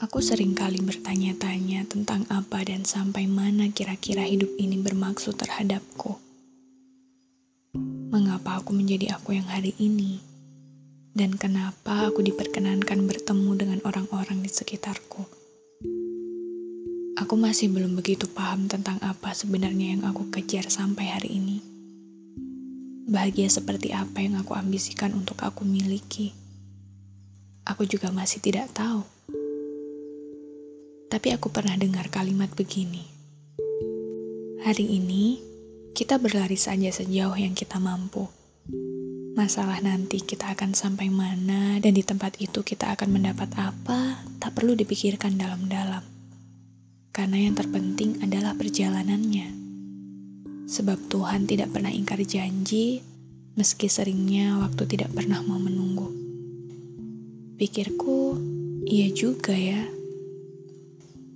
Aku sering kali bertanya-tanya tentang apa dan sampai mana kira-kira hidup ini bermaksud terhadapku. Mengapa aku menjadi aku yang hari ini? Dan kenapa aku diperkenankan bertemu dengan orang-orang di sekitarku? Aku masih belum begitu paham tentang apa sebenarnya yang aku kejar sampai hari ini. Bahagia seperti apa yang aku ambisikan untuk aku miliki. Aku juga masih tidak tahu. Tapi aku pernah dengar kalimat begini. Hari ini, kita berlari saja sejauh yang kita mampu. Masalah nanti kita akan sampai mana dan di tempat itu kita akan mendapat apa, tak perlu dipikirkan dalam-dalam. Karena yang terpenting adalah perjalanannya. Sebab Tuhan tidak pernah ingkar janji, meski seringnya waktu tidak pernah mau menunggu. Pikirku, iya juga ya.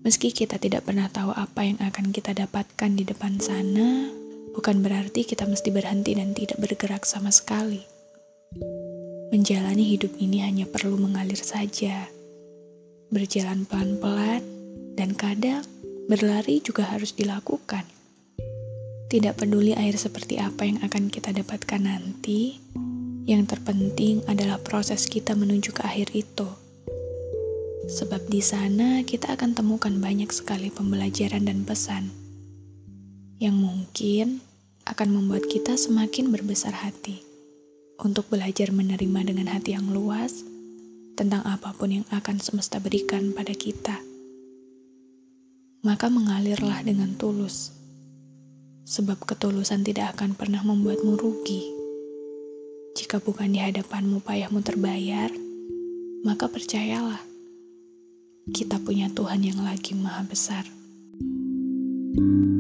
Meski kita tidak pernah tahu apa yang akan kita dapatkan di depan sana, bukan berarti kita mesti berhenti dan tidak bergerak sama sekali. Menjalani hidup ini hanya perlu mengalir saja, berjalan pelan-pelan, dan kadang berlari juga harus dilakukan. Tidak peduli air seperti apa yang akan kita dapatkan nanti, yang terpenting adalah proses kita menuju ke akhir itu. Sebab di sana kita akan temukan banyak sekali pembelajaran dan pesan yang mungkin akan membuat kita semakin berbesar hati untuk belajar menerima dengan hati yang luas tentang apa pun yang akan semesta berikan pada kita. Maka mengalirlah dengan tulus, sebab ketulusan tidak akan pernah membuatmu rugi. Jika bukan di hadapanmu payahmu terbayar, maka percayalah kita punya Tuhan yang lagi maha besar. thank you